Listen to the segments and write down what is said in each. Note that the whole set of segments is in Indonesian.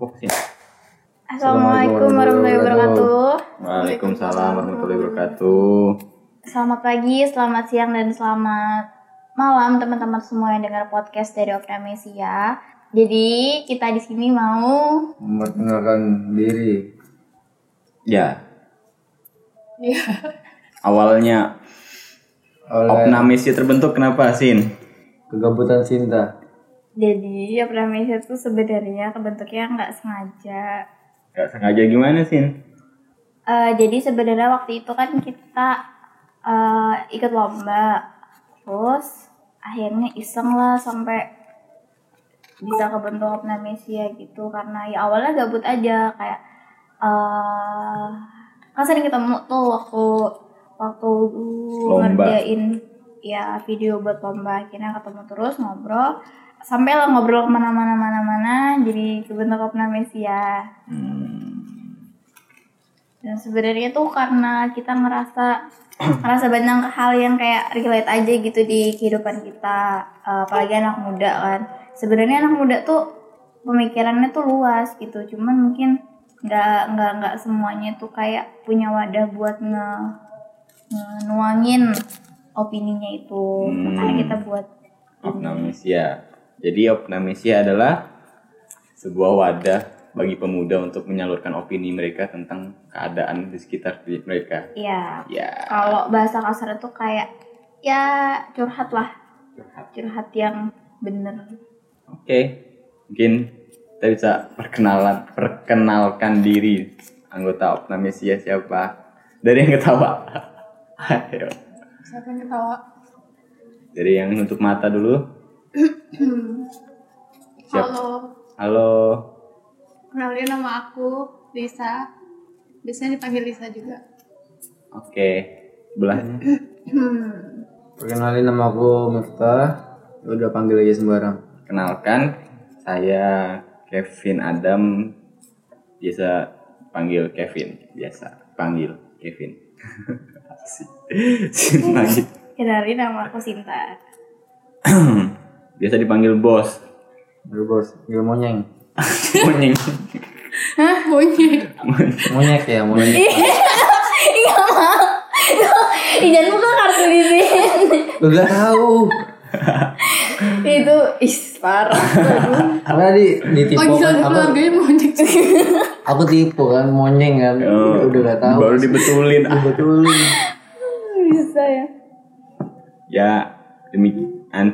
Fokusin. Assalamualaikum warahmatullahi wabarakatuh. Waalaikumsalam warahmatullahi wabarakatuh. Selamat pagi, selamat siang, dan selamat malam teman-teman semua yang dengar podcast dari Opera Mesia. Jadi kita di sini mau memperkenalkan diri Ya, Iya. awalnya oleh Opnamesia terbentuk kenapa, Sin? kegabutan cinta. Jadi Opera Mesia itu sebenarnya kebentuknya nggak sengaja. Gak sengaja gimana, Sin? Eh, jadi sebenarnya waktu itu kan kita eh, ikut lomba, terus akhirnya iseng lah sampai bisa kebentuk Opnamesia gitu karena ya awalnya gabut aja kayak eh kan sering ketemu tuh waktu waktu Lomba. ngerjain ya video buat lomba akhirnya ketemu terus ngobrol sampai lah ngobrol ke mana-mana mana-mana jadi kebentuk Opnamesia Hmm, dan sebenarnya tuh karena kita ngerasa ngerasa banyak hal yang kayak relate aja gitu di kehidupan kita apalagi anak muda kan sebenarnya anak muda tuh pemikirannya tuh luas gitu cuman mungkin nggak nggak nggak semuanya tuh kayak punya wadah buat nge, nge- nuangin opininya itu Hmm. makanya kita buat Opnamesia. Jadi Opnamesia adalah sebuah wadah bagi pemuda untuk menyalurkan opini mereka tentang keadaan di sekitar diri mereka. ya Ya, kalau bahasa kasar tuh kayak ya curhat lah curhat. curhat yang bener Oke, mungkin kita bisa perkenalan, perkenalkan diri anggota Opnamesia siapa? Dari yang ketawa. Ayo. Siapa yang ketawa? Dari yang nutup mata dulu. Siap. Halo, Halo. kenalin nama aku Lisa. Biasanya dipanggil Lisa juga. Oke. Sebelahnya. Perkenalin nama aku Miftah. Udah panggil aja sembarang. Kenalkan, saya Kevin Adam. Biasa panggil Kevin. Biasa panggil Kevin. Kenalin nama aku Sinta Biasa dipanggil bos. Udah bos, panggil monyeng. Monyeng. Hah? Monyet? Monyek ya, monyek. Iya mau. Jangan buka kartu di sini. Udah tahu. Itu is parah. Aduh. Karena di di tipe Panggilan kan, aku, monyet. aku tipe kan monyeng kan. Oh, Udah gak tahu. Baru dibetulin. Dibetulin. Bisa ya. Ya, demi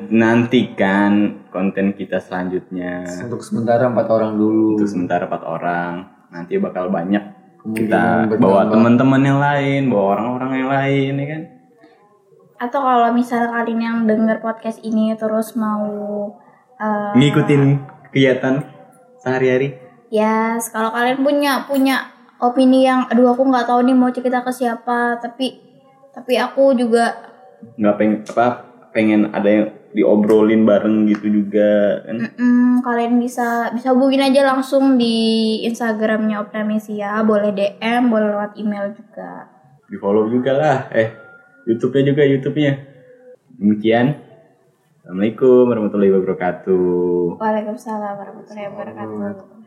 nantikan konten kita selanjutnya. Untuk sementara empat orang dulu. Untuk sementara empat orang. Nanti bakal banyak Kemungkinan kita bawa teman-teman yang lain, bawa orang-orang yang lain, ya kan? Atau kalau misal kalian yang denger podcast ini terus mau eh, Ngikutin kegiatan sehari-hari. ya kalau kalian punya punya opini yang aduh aku nggak tahu nih mau cerita ke siapa tapi tapi aku juga Nggak pengen apa pengen ada yang diobrolin bareng gitu juga kan. mm, kalian bisa bisa hubungin aja langsung di Instagramnya Opera Mesia boleh DM boleh lewat email juga Di follow juga lah. Eh, YouTube-nya juga YouTube-nya. Demikian. Assalamualaikum warahmatullahi wabarakatuh. Waalaikumsalam warahmatullahi wabarakatuh